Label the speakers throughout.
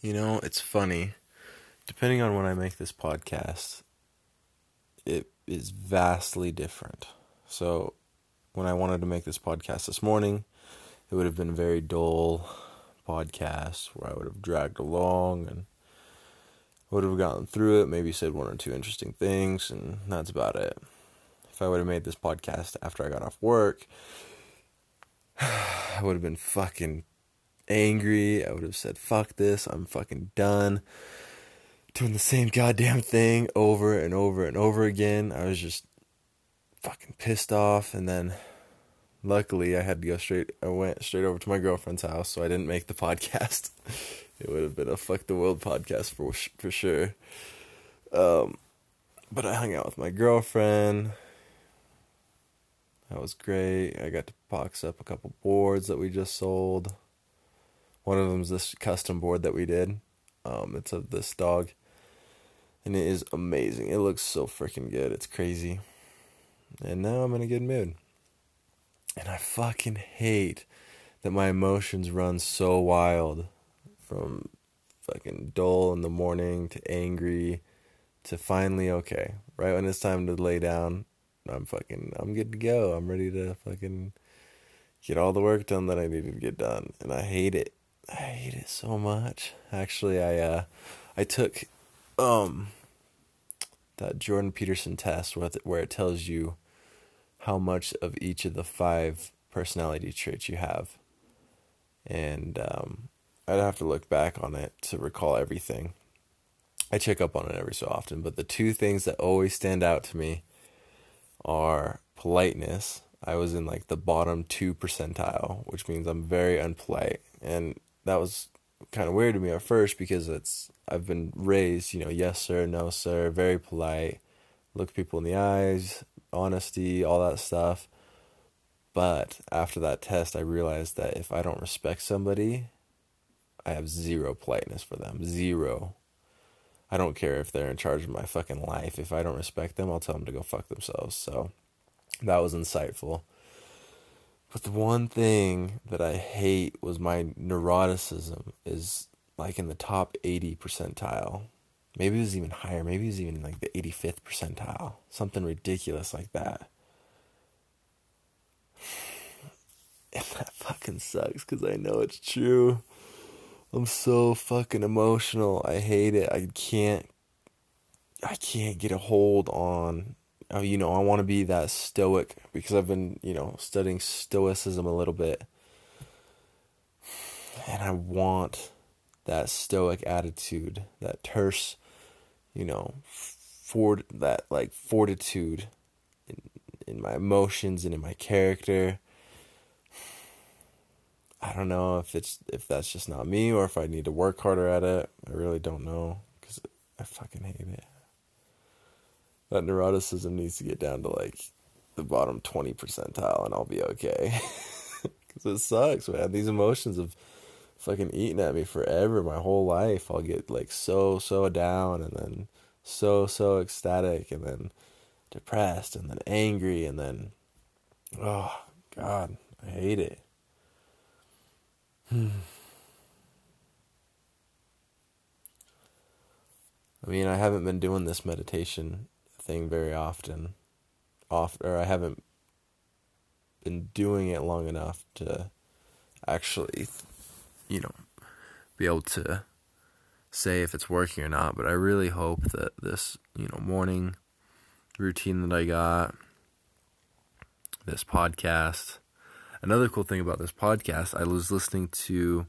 Speaker 1: You know, it's funny. Depending on when I make this podcast, it is vastly different. So when I wanted to make this podcast this morning, it would have been a very dull podcast where I would have dragged along and would have gotten through it, maybe said one or two interesting things, and that's about it. If I would have made this podcast after I got off work, I would have been fucking angry than the same key are damn thing over and over and over again fucking first off then luckily I had your my girlfriend should custom for me since crazy man get me into my emotion so wild from fuck in dull the morning finally your peer what has you how much the five personality agreeableness I was in like the bottom two percent very in flight and that was kind of weird to me at first, because I've been raised, yes sir, no sir, very polite, look people in the eyes, honesty, all that stuff. But after that test, I realized that if I don't respect somebody, I have zero politeness for them. Zero. I don't care if they're in charge of my fucking life. If I don't respect them, I'll tell them to go fuck themselves. So that was insightful. One thing that I have was my neuroticism is my in the top eighty percent or maybe fifty percent or take your emotions out on you know I want be that stoic because in you know string stoics that stoic virtue that there's you know for like fortitude in my emotions in my care now my feet work that neuroticism needs to get down to like the bottom 20 percentile and I'll be okay because it sucks man these emotions have fucking eaten at me forever my whole life I'll get like so so down and then so so ecstatic and then depressed and then angry and then oh god I hate it I mean, I haven't been doing this meditation during a long and after actually you know be out say safe it's working نا but I really hope the this you know morning routine لَگا this podcast اینگی باد this podcast I was listening to you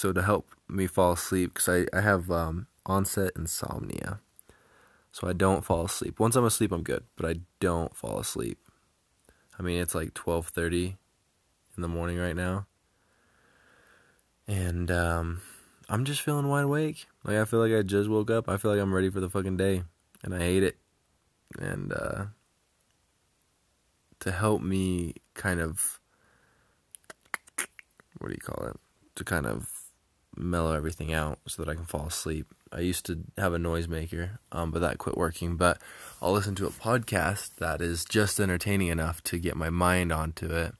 Speaker 1: so help me fall sleep I have answer in some near سۄ fall کیٛاہ بہٕ do fall meet like twelve تھٔٹی in the morning and um just one ویک جس وو cup اَگ رَگ ایریر and ٹ ہ me can if I'm trying mellow everything out so that I can fall asleep. I used to have a noisemaker, um, but that quit working. But I'll listen to a podcast that is just entertaining enough to get my mind onto it.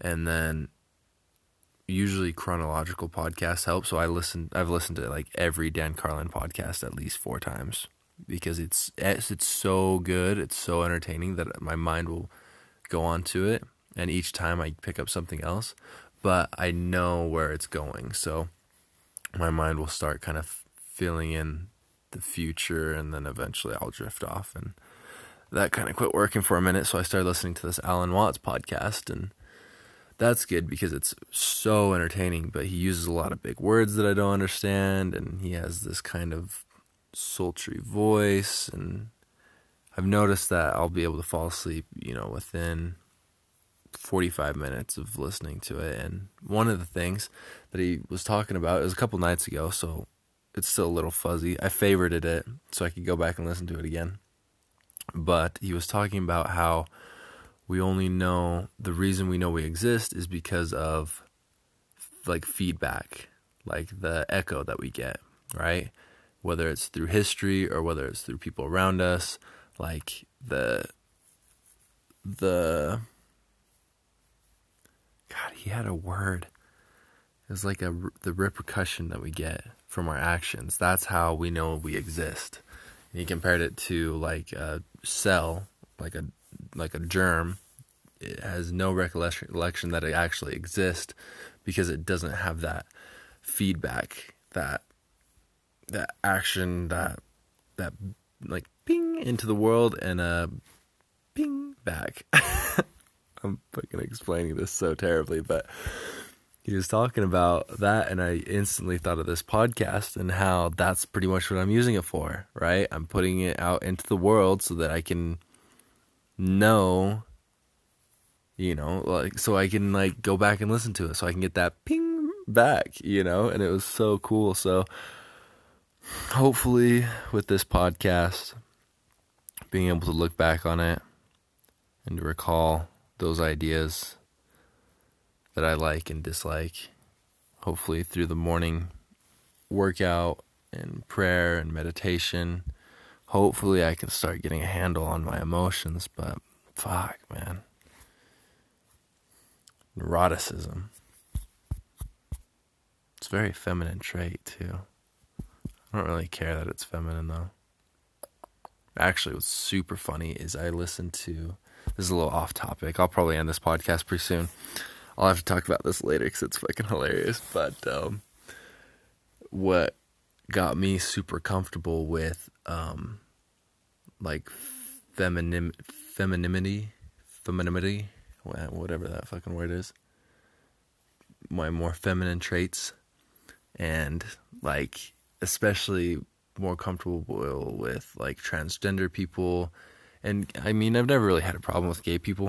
Speaker 1: And then usually chronological podcasts help. So I've listened to like every Dan Carlin podcast at least 4 times because it's so good. It's so entertaining that my mind will go onto it. And each time I pick up something else, but I know where it's going. So my mind was feeling in the future of in that can get working for main season was podcast in that's kit because it's so entertaining words understand and he has this kind of so voice and he nod though ایب falls no with forty five minutes listening to an one of the things the which is kept night so it's I favour so ki go bye listen to where again but yes talk in بیٚو we only know the reason we know we exist because of like feedback like the other kind right whether is through history or whether is through people around us like the God, he had a word. It was like the repercussion that we get from our actions. That's how we know we exist. And he compared it to like a cell, like a germ. It has no recollection that it actually exists because it doesn't have that feedback, that action, that like ping into the world and a ping back. فورِنٛگ into the world so that I can so can like go بے اِنسان hopefully with this podcast ping them بُتھ لُکھ back on a and your کا those ideas the I like in this like hopefully through the morning work out and prayer and meditation hopefully I can start can handle on my emotions it very feminine and try تھوڑا super funny is I listen to you of تھاک و super comfortable with women friend is my more fem sides and like especially more comfortable with like transgender people and I mean had problem ki people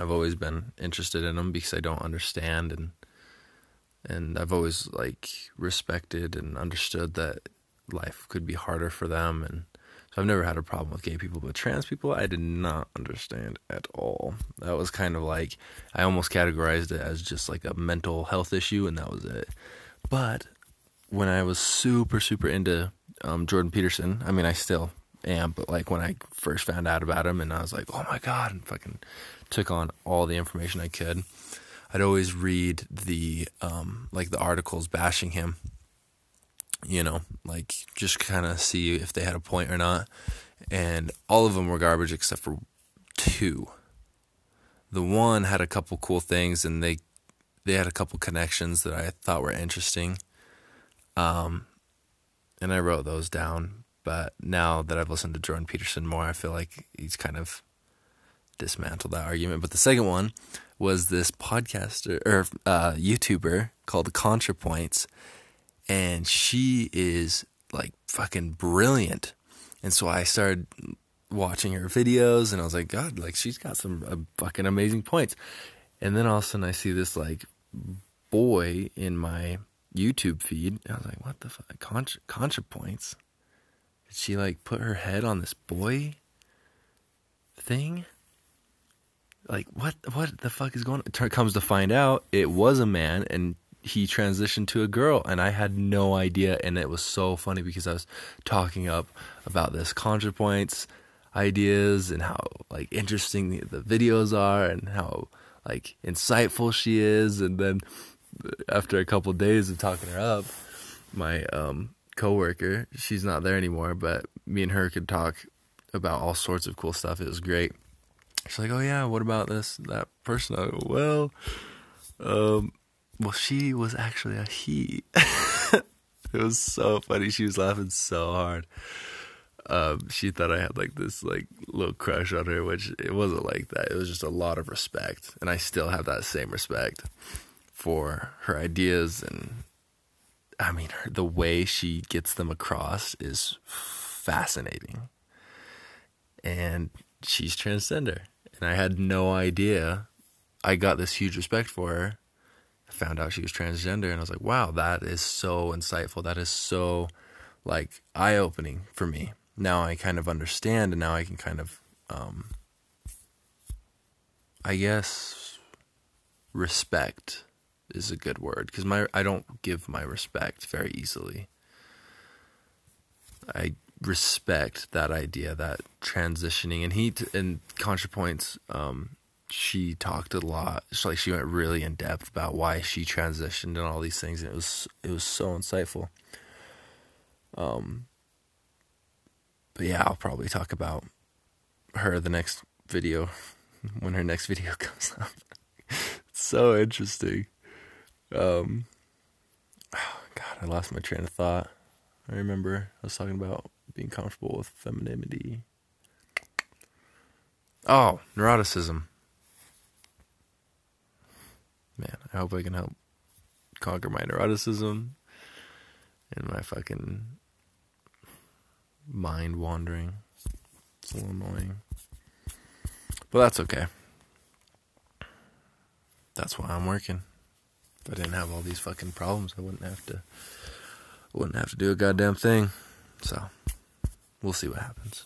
Speaker 1: have was been interested and because I don't understand in and have is like respect in understand the kid be harder for the and never had drive ki people بہٕ friends people I did not understand was kind of like I او موٹ کیرایز the is just like a mental health issue and but one I was super super in دوٚپُن peace in I mean I still information read the like the article bashing him you know like if the ہیرا more garbage ہیوٗ the وان ہَر کَپُر کو تہِ دے ہیر connection اِنٹریسٹِنٛگ down now بہٕ تہِ say one was this podcast youtuber call the kinship points and she is like fucking brilliant so I start watching your فِریٲرٕز اِنس like amazing points this like boy in my YouTube kinship points Did she, like, put her head on this boy thing? Like, what the fuck is going on? It comes to find out, it was a man, and he transitioned to a girl, and I had no idea, and it was so funny because I was talking up about this ContraPoints ideas and how, like, interesting the videos are and how, like, insightful she is, and then after a couple of days of talking her up, my um, خوُر کہِ دٔریٖڈ میٲنۍ ہر کِتاب I mean, the way she gets them across is fascinating. And she's transgender. And I had no idea. I got this huge respect for her. I found out she was transgender. And I was like, wow, that is so insightful. That is so, like, eye-opening for me. Now I kind of understand. And now I can kind of, um, I guess, respect is good word give my respect very easily I respect the rate the transition points شیٹھ تہٕ line way she transaction last may remember awesome وانڈرِ وَنٹ ہیٚو D gate dam سُہ ہیٚپن